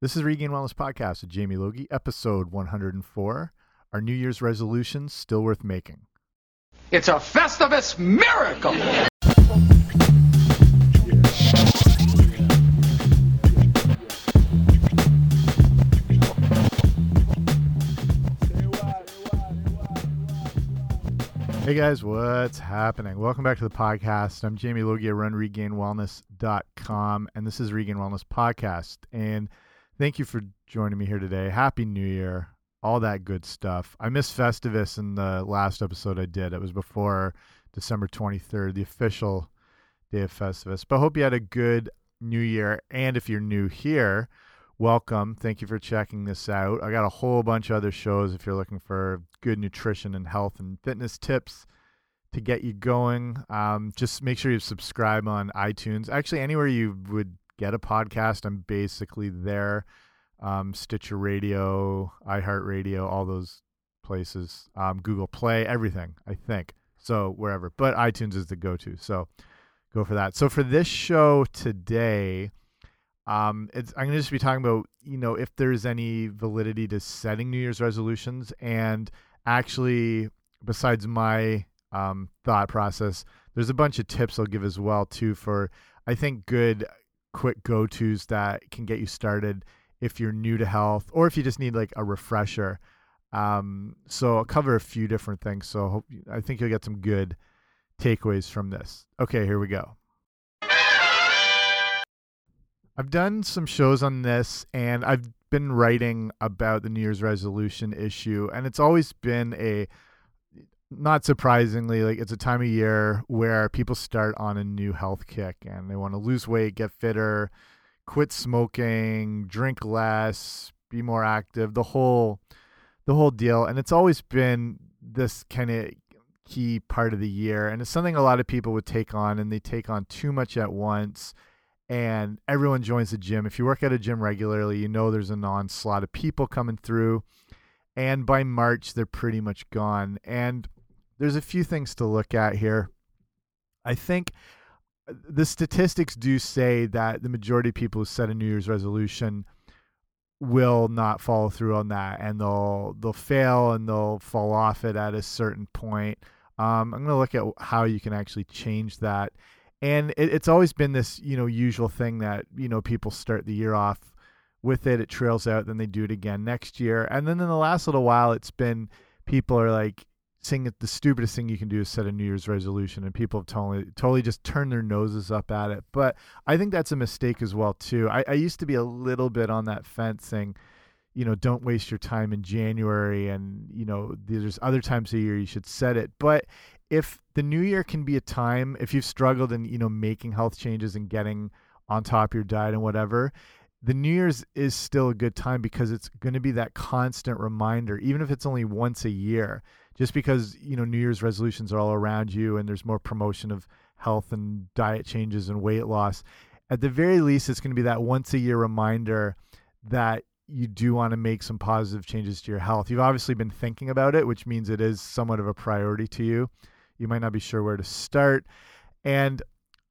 This is Regained Wellness Podcast with Jamie Logie, episode 104. Our New Year's resolutions still worth making. It's a Festivus miracle! Hey guys, what's happening? Welcome back to the podcast. I'm Jamie Logie at runregainwellness.com, and this is Regained Wellness Podcast. And thank you for joining me here today. Happy New Year, all that good stuff. I missed Festivus in the last episode I did. It was before December 23rd, the official day of Festivus. But hope you had a good New Year. And if you're new here, welcome. Thank you for checking this out. I got a whole bunch of other shows if you're looking for good nutrition and health and fitness tips to get you going. Um, just make sure you subscribe on iTunes. Actually, anywhere you would get a podcast, I'm basically there. Um, Stitcher Radio, iHeartRadio, all those places, um, Google Play, everything, I think. So wherever, but iTunes is the go to. So go for that. So for this show today, um, it's I'm gonna just be talking about you know if there's any validity to setting New Year's resolutions, and actually, besides my um, thought process, there's a bunch of tips I'll give as well too for I think good quick go tos that can get you started if you're new to health or if you just need like a refresher. Um, so I'll cover a few different things. So hope, I think you'll get some good takeaways from this. Okay, here we go. I've done some shows on this and I've been writing about the New Year's resolution issue, and it's always been a not surprisingly, like it's a time of year where people start on a new health kick and they want to lose weight, get fitter, quit smoking, drink less, be more active, the whole the whole deal. And it's always been this kind of key part of the year and it's something a lot of people would take on and they take on too much at once and everyone joins the gym. If you work at a gym regularly, you know there's an onslaught of people coming through. And by March, they're pretty much gone. And there's a few things to look at here. I think uh, the statistics do say that the majority of people who set a New Year's resolution will not follow through on that and they'll they'll fail and they'll fall off it at a certain point. Um, I'm going to look at how you can actually change that and it, it's always been this you know usual thing that you know people start the year off with it it trails out then they do it again next year and then in the last little while it's been people are like saying that the stupidest thing you can do is set a new year's resolution and people have totally totally just turned their noses up at it. But i think that's a mistake as well too. I, I used to be a little bit on that fence saying you know don't waste your time in january and you know there's other times of year you should set it. But if the new year can be a time if you've struggled in you know making health changes and getting on top of your diet and whatever the new year's is still a good time because it's going to be that constant reminder even if it's only once a year just because you know new year's resolutions are all around you and there's more promotion of health and diet changes and weight loss at the very least it's going to be that once a year reminder that you do want to make some positive changes to your health you've obviously been thinking about it which means it is somewhat of a priority to you you might not be sure where to start. And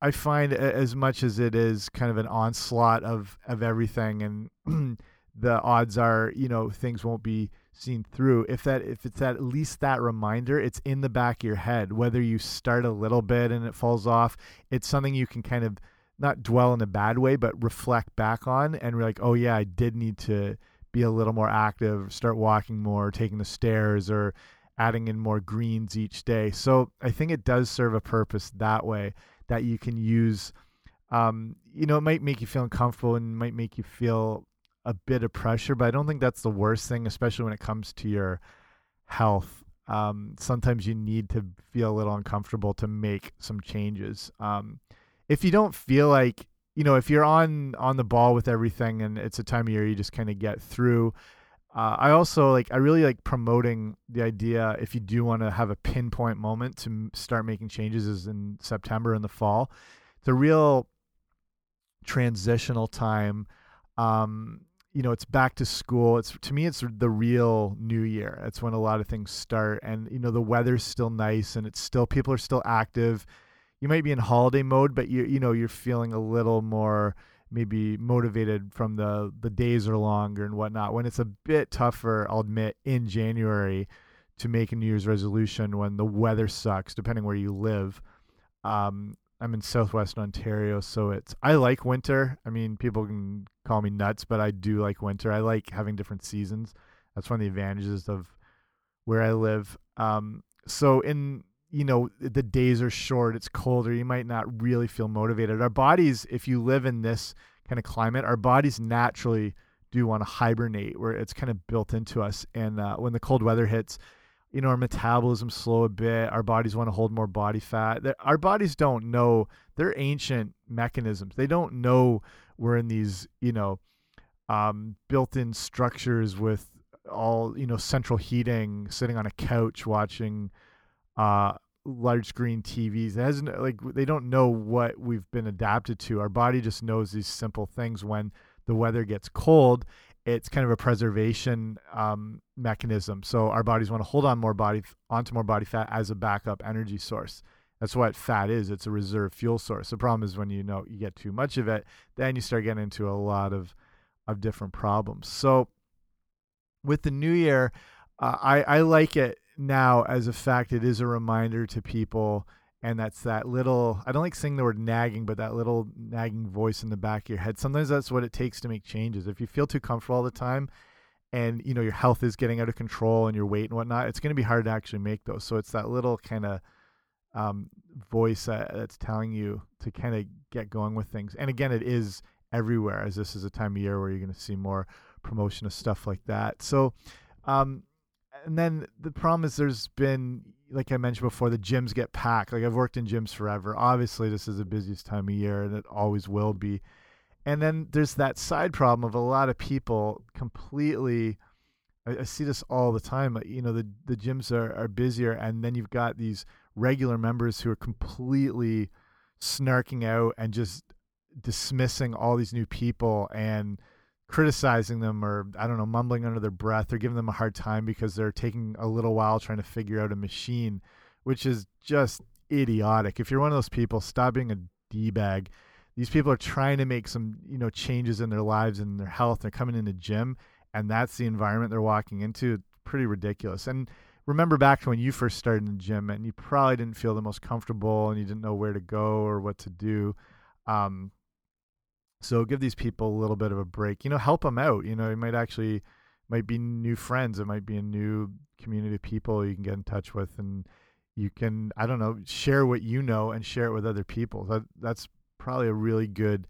I find as much as it is kind of an onslaught of of everything, and the odds are, you know, things won't be seen through. If that if it's at least that reminder, it's in the back of your head. Whether you start a little bit and it falls off, it's something you can kind of not dwell in a bad way, but reflect back on and like, oh yeah, I did need to be a little more active, start walking more, taking the stairs, or adding in more greens each day. So I think it does serve a purpose that way that you can use. Um, you know, it might make you feel uncomfortable and might make you feel a bit of pressure, but I don't think that's the worst thing, especially when it comes to your health. Um, sometimes you need to feel a little uncomfortable to make some changes. Um, if you don't feel like, you know, if you're on on the ball with everything and it's a time of year you just kind of get through, uh, I also like I really like promoting the idea if you do want to have a pinpoint moment to start making changes is in September in the fall. It's a real transitional time. Um, you know, it's back to school. It's to me, it's the real new year. It's when a lot of things start, and you know, the weather's still nice, and it's still people are still active. You might be in holiday mode, but you you know you're feeling a little more maybe motivated from the the days are longer and whatnot. When it's a bit tougher, I'll admit, in January to make a New Year's resolution when the weather sucks, depending where you live. Um, I'm in Southwest Ontario, so it's I like winter. I mean, people can call me nuts, but I do like winter. I like having different seasons. That's one of the advantages of where I live. Um, so in you know the days are short, it's colder. You might not really feel motivated. Our bodies, if you live in this kind of climate, our bodies naturally do want to hibernate, where it's kind of built into us. And uh, when the cold weather hits, you know our metabolism slow a bit our bodies want to hold more body fat our bodies don't know they're ancient mechanisms. They don't know we're in these you know um, built-in structures with all you know central heating sitting on a couch watching uh, large screen tvs it hasn't like they don't know what we've been adapted to. Our body just knows these simple things when the weather gets cold it's kind of a preservation um, mechanism. So our bodies want to hold on more body onto more body fat as a backup energy source. That's what fat is. It's a reserve fuel source. The problem is when you know you get too much of it, then you start getting into a lot of of different problems. So with the new year, uh, I I like it now as a fact. It is a reminder to people and that's that little i don't like saying the word nagging but that little nagging voice in the back of your head. Sometimes that's what it takes to make changes. If you feel too comfortable all the time and you know your health is getting out of control and your weight and whatnot it's going to be hard to actually make those. So it's that little kind of um, voice that, that's telling you to kind of get going with things. And again it is everywhere as this is a time of year where you're going to see more promotion of stuff like that. So um, and then the problem is there's been like I mentioned before, the gyms get packed. Like I've worked in gyms forever. Obviously, this is the busiest time of year, and it always will be. And then there's that side problem of a lot of people completely. I, I see this all the time. You know, the the gyms are are busier, and then you've got these regular members who are completely snarking out and just dismissing all these new people and criticizing them or I don't know, mumbling under their breath or giving them a hard time because they're taking a little while trying to figure out a machine, which is just idiotic. If you're one of those people, stop being a d bag. These people are trying to make some, you know, changes in their lives and their health. They're coming in the gym, and that's the environment they're walking into. Pretty ridiculous. And remember back to when you first started in the gym, and you probably didn't feel the most comfortable, and you didn't know where to go or what to do. Um, so give these people a little bit of a break. You know, help them out. You know, it might actually might be new friends. It might be a new community of people you can get in touch with, and you can I don't know share what you know and share it with other people. That that's probably a really good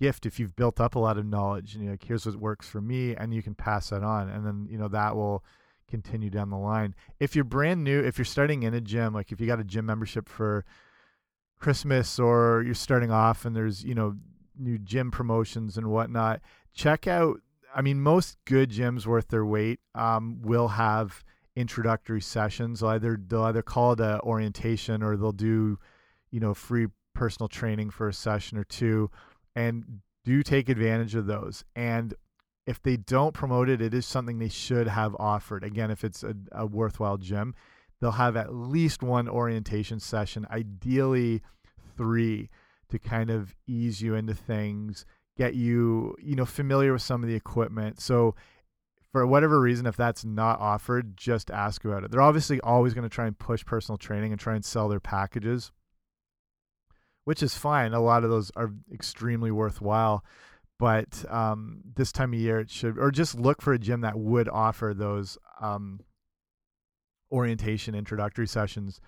gift if you've built up a lot of knowledge and you're like here's what works for me and you can pass that on and then you know that will continue down the line if you're brand new if you're starting in a gym like if you got a gym membership for christmas or you're starting off and there's you know new gym promotions and whatnot, check out. I mean, most good gyms worth their weight um, will have introductory sessions. Either they'll either call it a orientation or they'll do, you know, free personal training for a session or two, and do take advantage of those. And if they don't promote it, it is something they should have offered. Again, if it's a, a worthwhile gym, they'll have at least one orientation session, ideally three to kind of ease you into things, get you, you know, familiar with some of the equipment. So for whatever reason, if that's not offered, just ask about it. They're obviously always going to try and push personal training and try and sell their packages, which is fine. A lot of those are extremely worthwhile. But um, this time of year, it should, or just look for a gym that would offer those um, orientation introductory sessions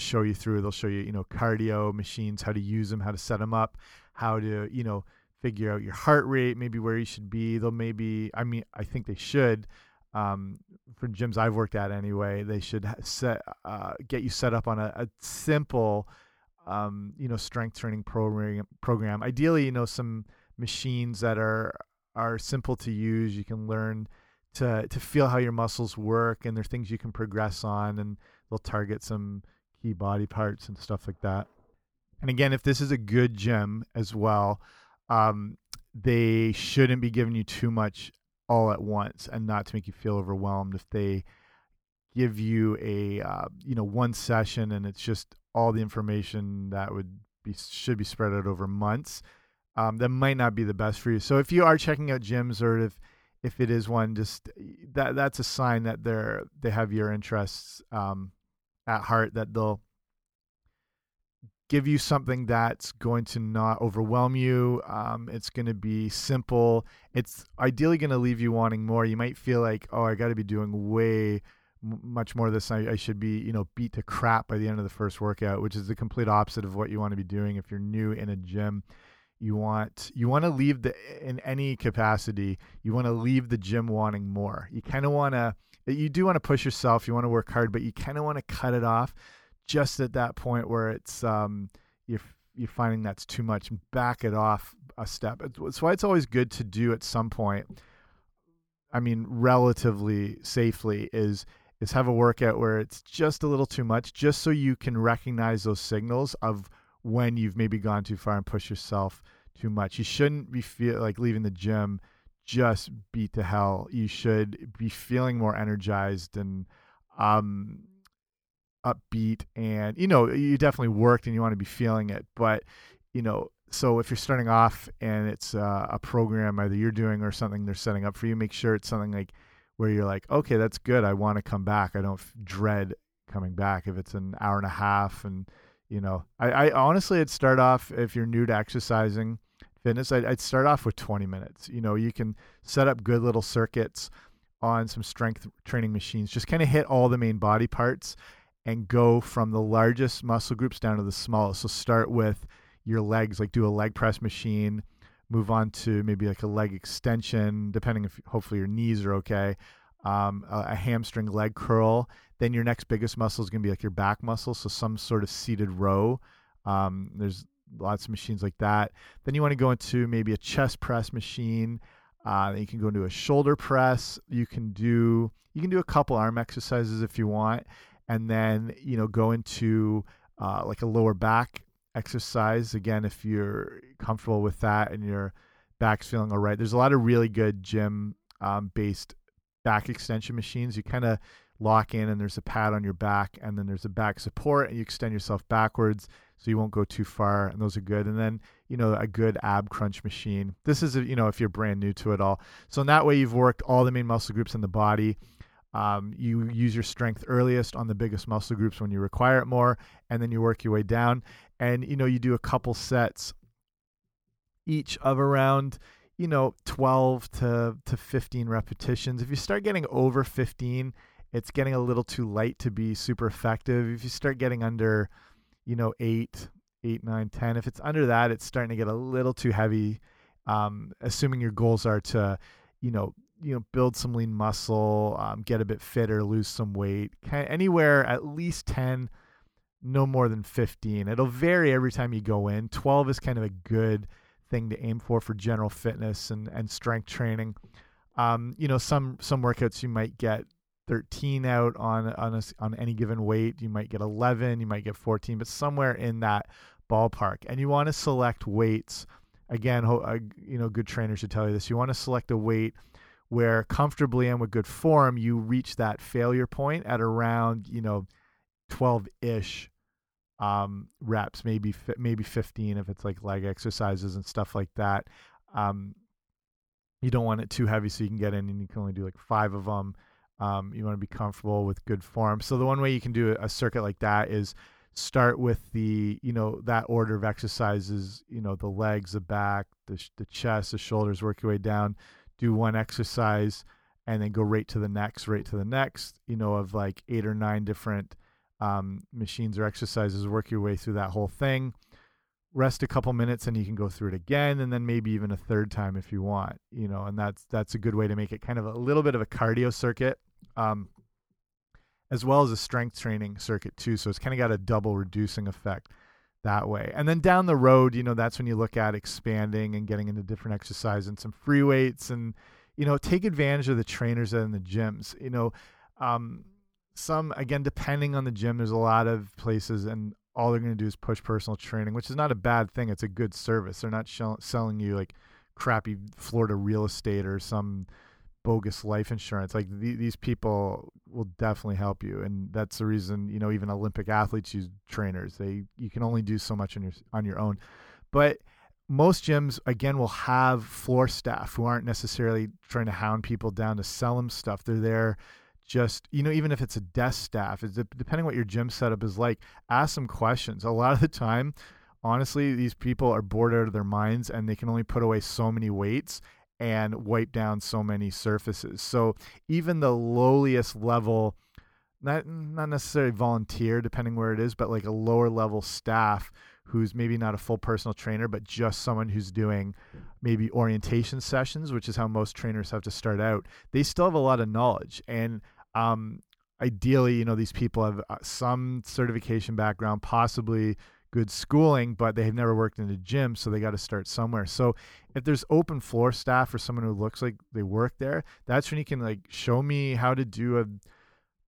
show you through. They'll show you, you know, cardio machines, how to use them, how to set them up, how to, you know, figure out your heart rate, maybe where you should be. They'll maybe, I mean, I think they should. Um, for gyms I've worked at anyway, they should set uh, get you set up on a, a simple, um, you know, strength training program. Program. Ideally, you know, some machines that are are simple to use. You can learn to to feel how your muscles work, and there's things you can progress on, and they'll target some key body parts and stuff like that. And again, if this is a good gym as well, um, they shouldn't be giving you too much all at once and not to make you feel overwhelmed. If they give you a uh, you know one session and it's just all the information that would be should be spread out over months, um, that might not be the best for you. So if you are checking out gyms or if if it is one, just that that's a sign that they're they have your interests um, at heart. That they'll give you something that's going to not overwhelm you. Um, it's going to be simple. It's ideally going to leave you wanting more. You might feel like, oh, I got to be doing way much more of this. I, I, should be, you know, beat to crap by the end of the first workout, which is the complete opposite of what you want to be doing if you're new in a gym. You want you want to leave the in any capacity. You want to leave the gym wanting more. You kind of want to. You do want to push yourself. You want to work hard, but you kind of want to cut it off just at that point where it's um, you're you're finding that's too much, back it off a step. It's why it's always good to do at some point. I mean, relatively safely is is have a workout where it's just a little too much, just so you can recognize those signals of when you've maybe gone too far and pushed yourself too much. You shouldn't be feel like leaving the gym just beat to hell. You should be feeling more energized and um upbeat and you know you definitely worked and you want to be feeling it but you know so if you're starting off and it's uh, a program either you're doing or something they're setting up for you make sure it's something like where you're like okay that's good i want to come back i don't dread coming back if it's an hour and a half and you know i, I honestly i'd start off if you're new to exercising fitness I'd, I'd start off with 20 minutes you know you can set up good little circuits on some strength training machines just kind of hit all the main body parts and go from the largest muscle groups down to the smallest. So start with your legs, like do a leg press machine, move on to maybe like a leg extension, depending if hopefully your knees are okay, um, a, a, hamstring leg curl. Then your next biggest muscle is going to be like your back muscle, so some sort of seated row. Um, there's lots of machines like that. Then you want to go into maybe a chest press machine. Uh, you can go into a shoulder press. You can do you can do a couple arm exercises if you want, and then you know go into uh, like a lower back exercise again if you're comfortable with that and your back's feeling all right there's a lot of really good gym um, based back extension machines you kind of lock in and there's a pad on your back and then there's a back support and you extend yourself backwards so you won't go too far and those are good and then you know a good ab crunch machine this is a, you know if you're brand new to it all so in that way you've worked all the main muscle groups in the body um, you use your strength earliest on the biggest muscle groups when you require it more, and then you work your way down. And you know, you do a couple sets each of around you know 12 to to 15 repetitions. If you start getting over 15, it's getting a little too light to be super effective. If you start getting under, you know, eight, eight, nine, ten, if it's under that, it's starting to get a little too heavy. Um, assuming your goals are to, you know, you know build some lean muscle um, get a bit fitter lose some weight anywhere at least 10 no more than 15 it'll vary every time you go in 12 is kind of a good thing to aim for for general fitness and and strength training um, you know some some workouts you might get 13 out on on a, on any given weight. You might get 11 you might get 14 but somewhere in that ballpark. And you want to select weights. Again uh, you know good trainers should tell you this. You want to select a weight where comfortably and with good form you reach that failure point at around you know 12 ish um, reps maybe maybe 15 if it's like leg exercises and stuff like that. Um, you don't want it too heavy so you can get in and you can only do like five of them um, you want to be comfortable with good form so the one way you can do a circuit like that is start with the you know that order of exercises you know the legs the back the, the chest the shoulders work your way down do one exercise and then go right to the next, right to the next, you know, of like eight or nine different um, machines or exercises, work your way through that whole thing. Rest a couple minutes and you can go through it again and then maybe even a third time if you want, you know, and that's that's a good way to make it kind of a little bit of a cardio circuit. Um, as well as a strength training circuit too. So it's kind of got a double reducing effect that way. And then down the road, you know, that's when you look at expanding and getting into different exercise and some free weights and, you know, take advantage of the trainers in the gyms. You know, um, some, again, depending on the gym, there's a lot of places and all they're going to do is push personal training, which is not a bad thing. It's a good service. They're not selling you like crappy Florida real estate or some bogus life insurance. Like th these people will definitely help you, and that's the reason you know even Olympic athletes use trainers. They you can only do so much on your on your own, but most gyms again will have floor staff who aren't necessarily trying to hound people down to sell them stuff. They're there just you know even if it's a desk staff is depending what your gym setup is like ask some questions a lot of the time honestly these people are bored out of their minds and they can only put away so many weights and wipe down so many surfaces. So even the lowliest level not not necessarily volunteer depending where it is but like a lower level staff who's maybe not a full personal trainer but just someone who's doing maybe orientation sessions which is how most trainers have to start out they still have a lot of knowledge. And um, ideally, you know, these people have uh, some certification background, possibly good schooling, but they have never worked in a gym, so they got to start somewhere. So if there's open floor staff or someone who looks like they work there, that's when you can like show me how to do a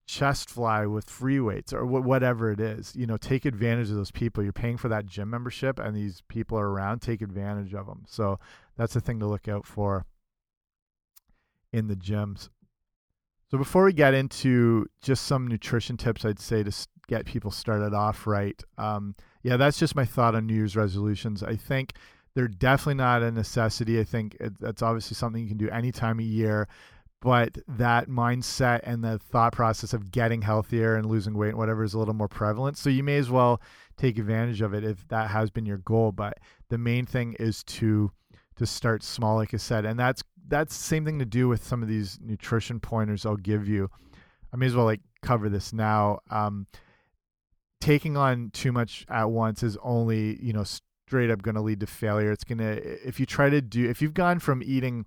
chest fly with free weights or whatever it is. You know, take advantage of those people. You're paying for that gym membership, and these people are around. Take advantage of them. So that's the thing to look out for in the gyms. So before we get into just some nutrition tips, I'd say to get people started off right. Um, yeah, that's just my thought on New Year's resolutions. I think they're definitely not a necessity. I think it, that's obviously something you can do any time of year. But that mindset and the thought process of getting healthier and losing weight and whatever is a little more prevalent. So you may as well take advantage of it if that has been your goal. But the main thing is to to start small, like I said, and that's that's the same thing to do with some of these nutrition pointers I'll give you. I may as well like cover this now. Um, taking on too much at once is only you know straight up going to lead to failure. It's gonna if you try to do if you've gone from eating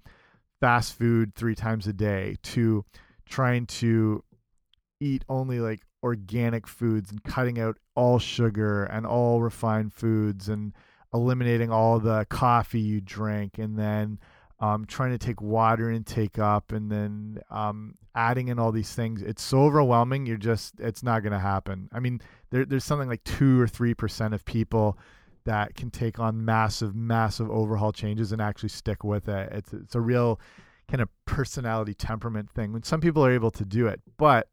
fast food three times a day to trying to eat only like organic foods and cutting out all sugar and all refined foods and eliminating all the coffee you drink and then um, trying to take water intake up and then um, adding in all these things. It's so overwhelming. You're just, it's not going to happen. I mean, there, there's something like two or 3% of people that can take on massive, massive overhaul changes and actually stick with it. It's, it's a real kind of personality temperament thing when some people are able to do it, but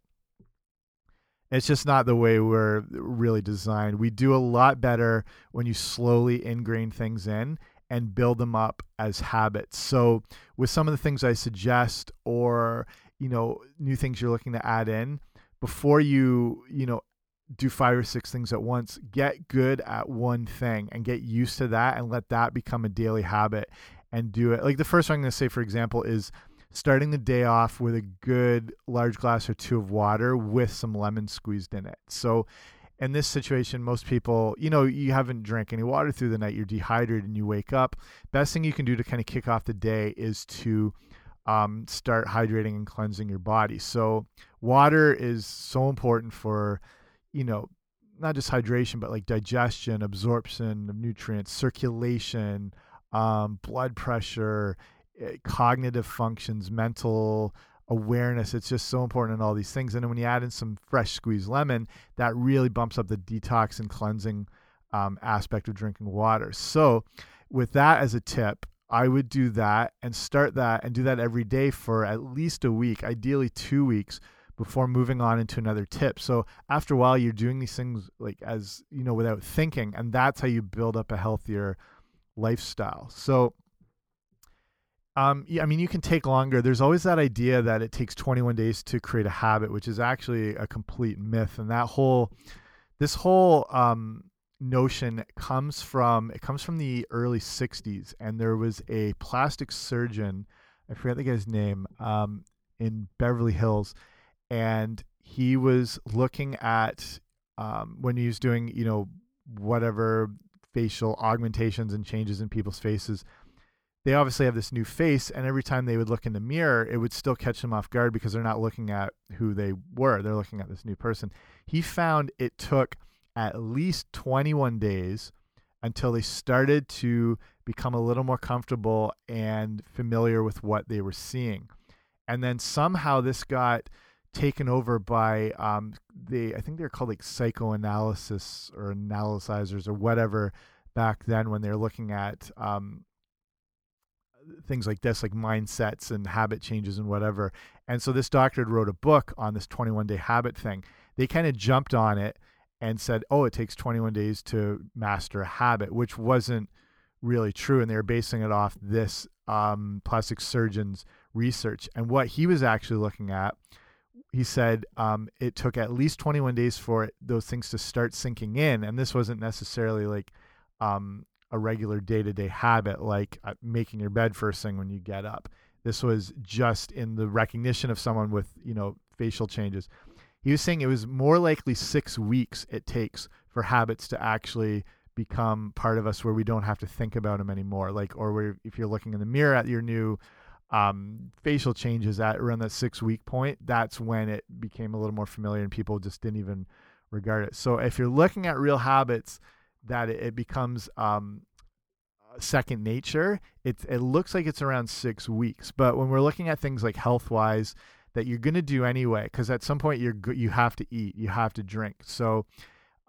it's just not the way we're really designed. We do a lot better when you slowly ingrain things in and build them up as habits. So with some of the things I suggest or you know new things you're looking to add in before you you know do five or six things at once get good at one thing and get used to that and let that become a daily habit and do it like the first one i'm going to say for example is starting the day off with a good large glass or two of water with some lemon squeezed in it so in this situation, most people, you know, you haven't drank any water through the night, you're dehydrated, and you wake up. Best thing you can do to kind of kick off the day is to um, start hydrating and cleansing your body. So, water is so important for, you know, not just hydration, but like digestion, absorption of nutrients, circulation, um, blood pressure, eh, cognitive functions, mental awareness. It's just so important in all these things. And then when you add in some fresh squeezed lemon, that really bumps up the detox and cleansing um, aspect of drinking water. So, with that as a tip, I would do that and start that and do that every day for at least a week, ideally two weeks before moving on into another tip. So after a while, you're doing these things like as you know without thinking, and that's how you build up a healthier lifestyle. So um, yeah, I mean, you can take longer. There's always that idea that it takes 21 days to create a habit, which is actually a complete myth. And that whole, this whole um, notion comes from it comes from the early 60s, and there was a plastic surgeon, I forget the guy's name, um, in Beverly Hills, and he was looking at um, when he was doing, you know, whatever facial augmentations and changes in people's faces they obviously have this new face and every time they would look in the mirror it would still catch them off guard because they're not looking at who they were. They're looking at this new person. He found it took at least 21 days until they started to become a little more comfortable and familiar with what they were seeing. And then somehow this got taken over by um, they I think they're called like psychoanalysis or analyzers or whatever back then when they're looking at um, things like this, like mindsets and habit changes and whatever. And so this doctor wrote a book on this 21 day habit thing. They kind of jumped on it and said, "Oh, it takes 21 days to master a habit," which wasn't really true, and they were basing it off this um, plastic surgeon's research. And what he was actually looking at, he said um, it took at least 21 days for it, those things to start sinking in, and this wasn't necessarily like um, a regular day-to-day habit like uh, making your bed first thing when you get up. This was just in the recognition of someone with you know facial changes. He was saying it was more likely six weeks it takes for habits to actually become part of us where we don't have to think about them anymore. Like, or where if you're looking in the mirror at your new um, facial changes at around that six week point, that's when it became a little more familiar and people just didn't even regard it. So if you're looking at real habits, that it, it becomes um, second nature. It it looks like it's around six weeks, but when we're looking at things like health wise, that you're going to do anyway, because at some point you're you have to eat, you have to drink. So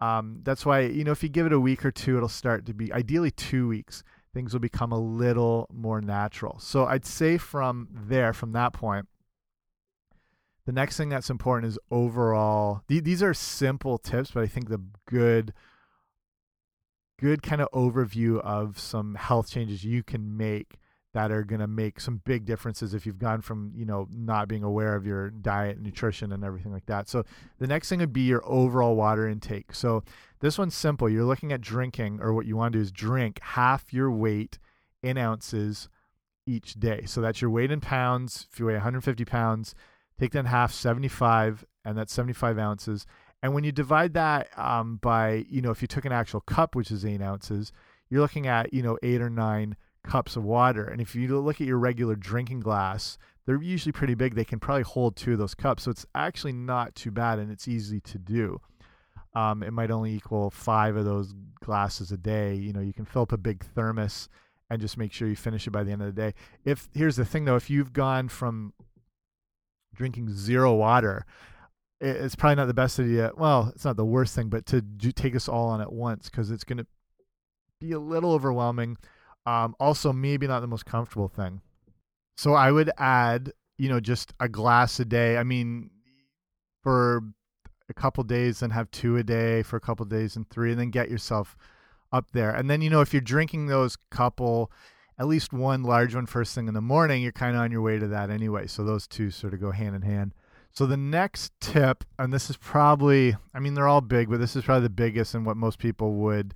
um, that's why you know if you give it a week or two, it'll start to be ideally two weeks. Things will become a little more natural. So I'd say from there, from that point, the next thing that's important is overall. Th these are simple tips, but I think the good good kind of overview of some health changes you can make that are going to make some big differences if you've gone from you know not being aware of your diet nutrition and everything like that so the next thing would be your overall water intake so this one's simple you're looking at drinking or what you want to do is drink half your weight in ounces each day so that's your weight in pounds if you weigh 150 pounds take that in half 75 and that's 75 ounces and when you divide that um, by you know if you took an actual cup which is eight ounces you're looking at you know eight or nine cups of water. And if you look at your regular drinking glass, they're usually pretty big. They can probably hold two of those cups. So it's actually not too bad and it's easy to do. Um, it might only equal five of those glasses a day. You know, you can fill up a big thermos and just make sure you finish it by the end of the day. If here's the thing though, if you've gone from drinking zero water, it's probably not the best idea. Well, it's not the worst thing, but to do, take us all on at once because it's going to be a little overwhelming. Um, also, maybe not the most comfortable thing. So I would add, you know, just a glass a day. I mean, for a couple days, then have two a day for a couple days and three, and then get yourself up there. And then, you know, if you're drinking those couple, at least one large one first thing in the morning, you're kind of on your way to that anyway. So those two sort of go hand in hand. So the next tip, and this is probably, I mean, they're all big, but this is probably the biggest and what most people would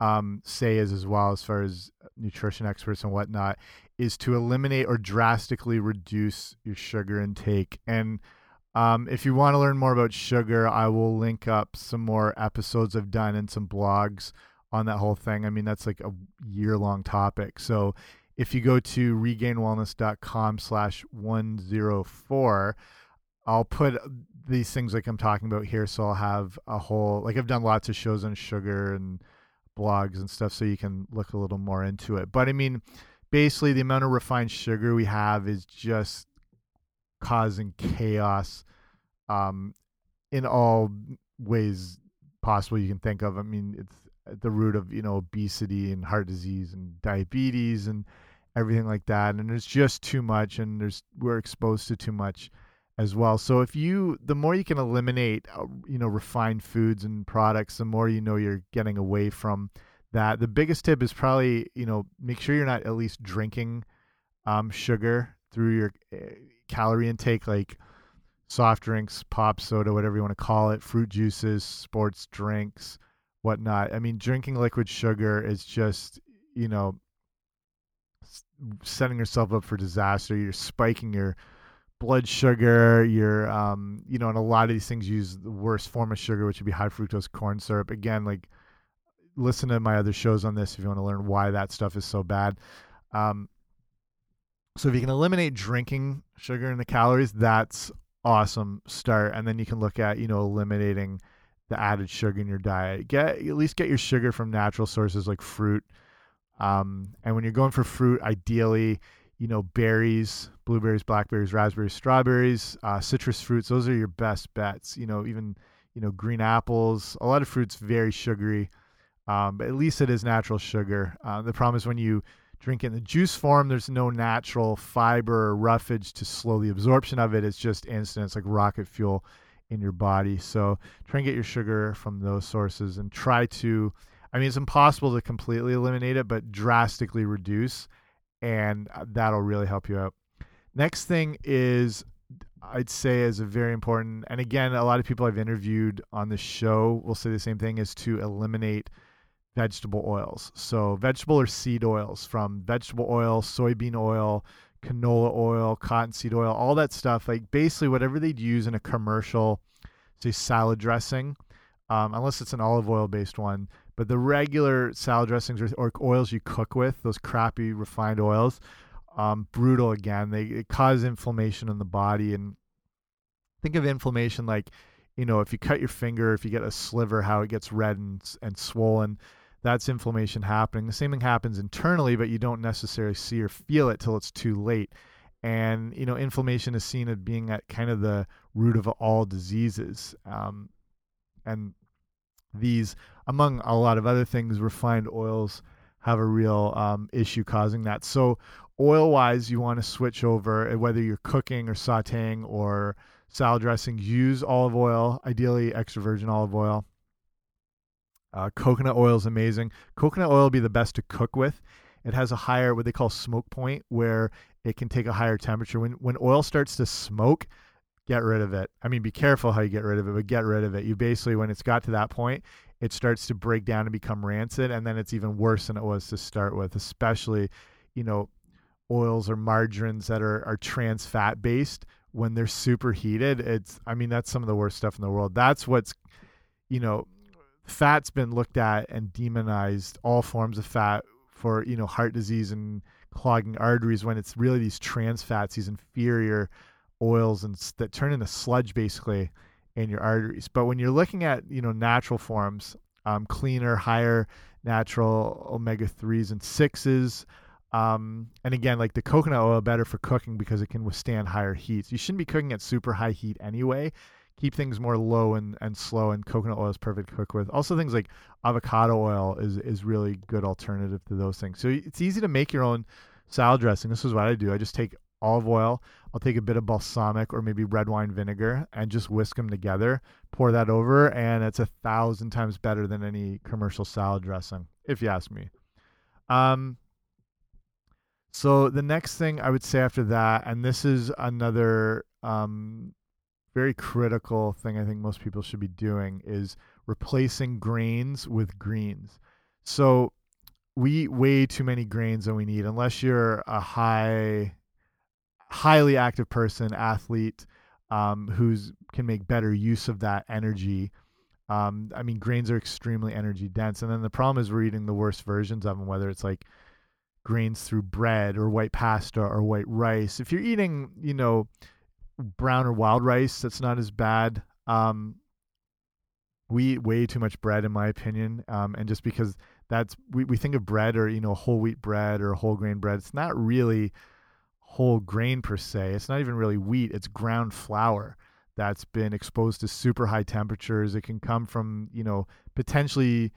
um, say is as well as far as nutrition experts and whatnot is to eliminate or drastically reduce your sugar intake. And um, if you want to learn more about sugar, I will link up some more episodes I've done and some blogs on that whole thing. I mean, that's like a year long topic. So if you go to regainedwellness.com slash 104, I'll put these things like I'm talking about here. So I'll have a whole, like I've done lots of shows on sugar and blogs and stuff so you can look a little more into it. But I mean, basically, the amount of refined sugar we have is just causing chaos um, in all ways possible you can think of. I mean, it's at the root of, you know, obesity and heart disease and diabetes and everything like that. And there's just too much, and there's we're exposed to too much as well. So if you the more you can eliminate uh, you know refined foods and products, the more you know you're getting away from that. The biggest tip is probably you know make sure you're not at least drinking um, sugar through your uh, calorie intake, like soft drinks, pop soda, whatever you want to call it, fruit juices, sports drinks, whatnot. I mean, drinking liquid sugar is just you know setting yourself up for disaster. You're spiking your blood sugar, your um, you know, and a lot of these things use the worst form of sugar, which would be high fructose corn syrup. Again, like listen to my other shows on this if you want to learn why that stuff is so bad. Um, so if you can eliminate drinking sugar and the calories, that's awesome start. And then you can look at you know eliminating the added sugar in your diet. Get at least get your sugar from natural sources like fruit. Um, and when you're going for fruit, ideally you know, berries, blueberries, blackberries, raspberries, strawberries, uh, citrus fruits. Those are your best bets. You know, even you know, green apples. A lot of fruits very sugary, um, but at least it is natural sugar. Uh, the problem is when you drink it in the juice form, there's no natural fiber or roughage to slow the absorption of it. It's just instant. It's like rocket fuel in your body. So try and get your sugar from those sources and try to I mean, it's impossible to completely eliminate it, but drastically reduce, and uh, that'll really help you out. Next thing is, I'd say, is a very important, and again, a lot of people I've interviewed on the show will say the same thing: is to eliminate vegetable oils. So, vegetable or seed oils from vegetable oil, soybean oil, canola oil, cottonseed oil, all that stuff. Like basically whatever they'd use in a commercial, say salad dressing, um, unless it's an olive oil based one. But the regular salad dressings or, or oils you cook with, those crappy refined oils, um, brutal again. They, cause inflammation in the body. And think of inflammation like, you know, if you cut your finger, if you get a sliver, how it gets red and, and swollen that's inflammation happening. The same thing happens internally, but you don't necessarily see or feel it till it's too late. And you know, inflammation is seen as being at kind of the root of all diseases. Um, and these, among a lot of other things, refined oils have a real um, issue causing that. So, oil wise, you want to switch over, uh, whether you're cooking or sauteing or salad dressing, use olive oil, ideally extra virgin olive oil. Uh, coconut oil is amazing. Coconut oil will be the best to cook with. It has a higher what they call smoke point, where it can take a higher temperature. When when oil starts to smoke, get rid of it. I mean, be careful how you get rid of it, but get rid of it. You basically, when it's got to that point, it starts to break down and become rancid, and then it's even worse than it was to start with. Especially, you know, oils or margarines that are are trans fat based when they're super heated. It's I mean, that's some of the worst stuff in the world. That's what's you know fat's been looked at and demonized all forms of fat for you know heart disease and clogging arteries when it's really these trans fats these inferior oils and that turn into sludge basically in your arteries. But when you're looking at you know natural forms um, cleaner higher natural omega-3s and 6s um, and again like the coconut oil better for cooking because it can withstand higher heats. You shouldn't be cooking at super high heat anyway keep things more low and, and slow and coconut oil is perfect to cook with. Also things like avocado oil is is really good alternative to those things. So it's easy to make your own salad dressing. This is what i do. I just take olive oil i'll take a bit of balsamic or maybe red wine vinegar and just whisk them together pour that over and it's a thousand times better than any commercial salad dressing if you ask me. Um so the next thing i would say after that and this is another um very critical thing I think most people should be doing is replacing grains with greens. So we eat way too many grains than we need unless you're a high highly active person, athlete, um, who's can make better use of that energy. Um, I mean, grains are extremely energy dense, and then the problem is we're eating the worst versions of them, whether it's like grains through bread or white pasta or white rice. If you're eating, you know, brown or wild rice. That's not as bad. Um, we eat way too much bread, in my opinion, um, and just because that's we, we think of bread or you know whole wheat bread or whole grain bread, it's not really whole grain per se. It's not even really wheat. It's ground flour that's been exposed to super high temperatures. It can come from you know potentially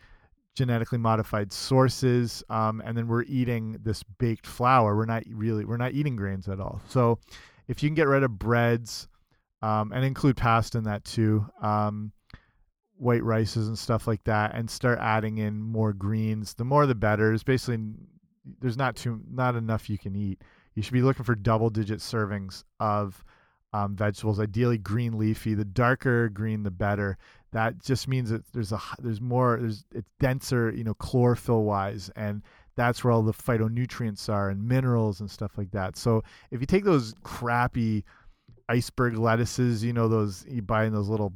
genetically modified sources, um, and then we're eating this baked flour. We're not really we're not eating grains at all. So if you can get rid of breads um, and include pasta in that too, um, white rices and stuff like that, and start adding in more greens, the more the better. It's basically there's not too not enough you can eat. You should be looking for double digit servings of um, vegetables, ideally green leafy. The darker green, the better. That just means that there's a there's more there's it's denser, you know, chlorophyll wise, and that's where all the phytonutrients are and minerals and stuff like that. So if you take those crappy iceberg lettuces, you know, those you buy in those little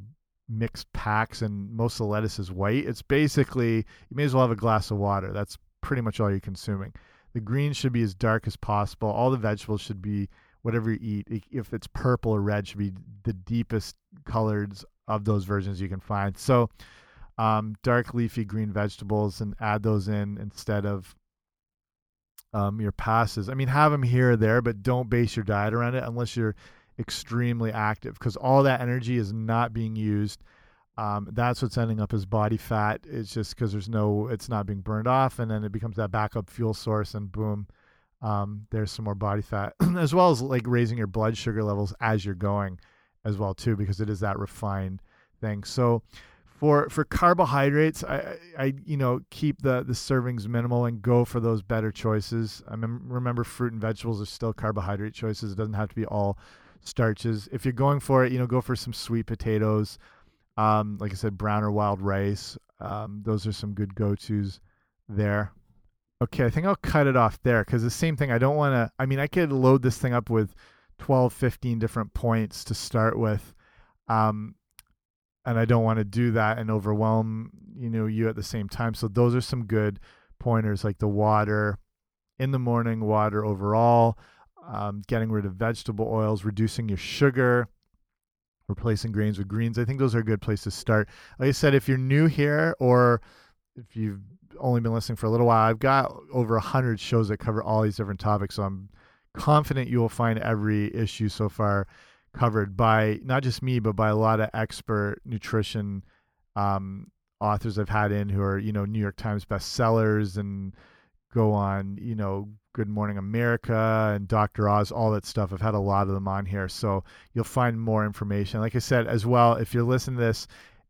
mixed packs and most of the lettuce is white, it's basically you may as well have a glass of water. That's pretty much all you're consuming. The greens should be as dark as possible. All the vegetables should be whatever you eat. If it's purple or red, should be the deepest colors of those versions you can find. So um, dark leafy green vegetables and add those in instead of um, your passes. I mean, have them here or there, but don't base your diet around it unless you're extremely active because all that energy is not being used. Um, that's what's ending up as body fat. It's just because there's no, it's not being burned off, and then it becomes that backup fuel source, and boom, um, there's some more body fat, as well as like raising your blood sugar levels as you're going, as well too, because it is that refined thing. So for for carbohydrates, I, I you know keep the the servings minimal and go for those better choices. I mem remember fruit and vegetables are still carbohydrate choices. It doesn't have to be all starches. If you're going for it, you know, go for some sweet potatoes. Um, like I said, brown or wild rice. Um, those are some good go tos there. Okay, I think I'll cut it off there because the same thing. I don't want to. I mean, I could load this thing up with 12, 15 different points to start with. Um, and I don't want to do that and overwhelm you know you at the same time. So those are some good pointers like the water in the morning, water overall, um, getting rid of vegetable oils, reducing your sugar, replacing grains with greens. I think those are a good place to start. Like I said, if you're new here or if you've only been listening for a little while, I've got over a hundred shows that cover all these different topics. So I'm confident you will find every issue so far covered by not just me, but by a lot of expert nutrition um, authors I've had in who are, you know, New York Times bestsellers and go on, you know, Good Morning America and Dr. Oz, all that stuff. I've had a lot of them on here. So you'll find more information. Like I said, as well, if you're listening to this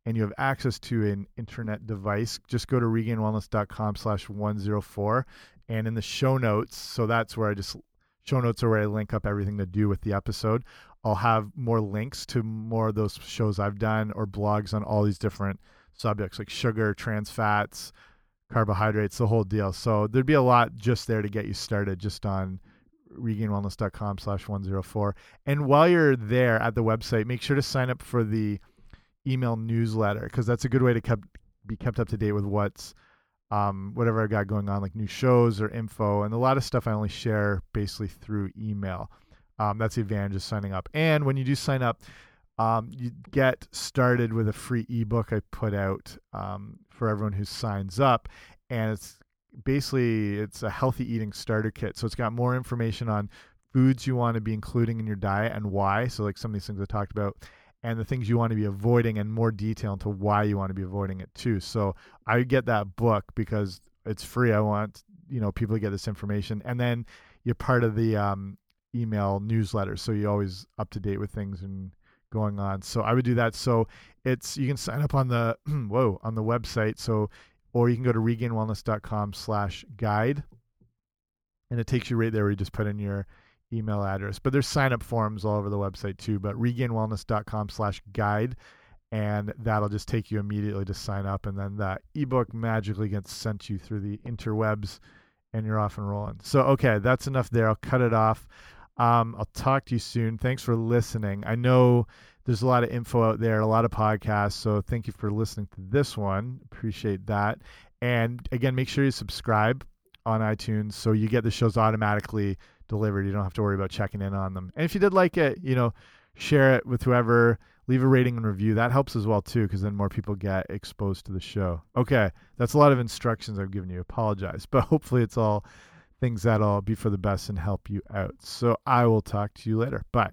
and you have access to an internet device, just go to regainedwellness.com slash 104 And in the show notes, so that's where I just, show notes are where I link up everything to do with the episode. I'll have more links to more of those shows I've done or blogs on all these different subjects like sugar, trans fats, carbohydrates, the whole deal. So there'd be a lot just there to get you started just on regainedwellness.com slash 104. And while you're there at the website, make sure to sign up for the email newsletter because that's a good way to kept, be kept up to date with what's um, whatever I got going on, like new shows or info. And a lot of stuff I only share basically through email. Um, that's the advantage of signing up. And when you do sign up, um, you get started with a free ebook I put out um, for everyone who signs up, and it's basically it's a healthy eating starter kit. So it's got more information on foods you want to be including in your diet and why. So like some of these things I talked about, and the things you want to be avoiding, and more detail into why you want to be avoiding it too. So I get that book because it's free. I want you know people to get this information, and then you're part of the um, email newsletter, so you're always up to date with things and going on. So I would do that. So it's you can sign up on the whoa on the website. So or you can go to regainedwellness.com slash guide and it takes you right there where you just put in your email address. But there's sign up forms all over the website too. But regainedwellness.com slash guide and that'll just take you immediately to sign up and then that ebook magically gets sent you through the interwebs and you're off and rolling. So okay, that's enough there. I'll cut it off. Um, I'll talk to you soon. Thanks for listening. I know there's a lot of info out there, a lot of podcasts. So thank you for listening to this one. Appreciate that. And again, make sure you subscribe on iTunes so you get the shows automatically delivered. You don't have to worry about checking in on them. And if you did like it, you know, share it with whoever, leave a rating and review. That helps as well too, because then more people get exposed to the show. Okay, that's a lot of instructions I've given you. Apologize, but hopefully it's all things that'll be for the best and help you out. So I will talk to you later. Bye.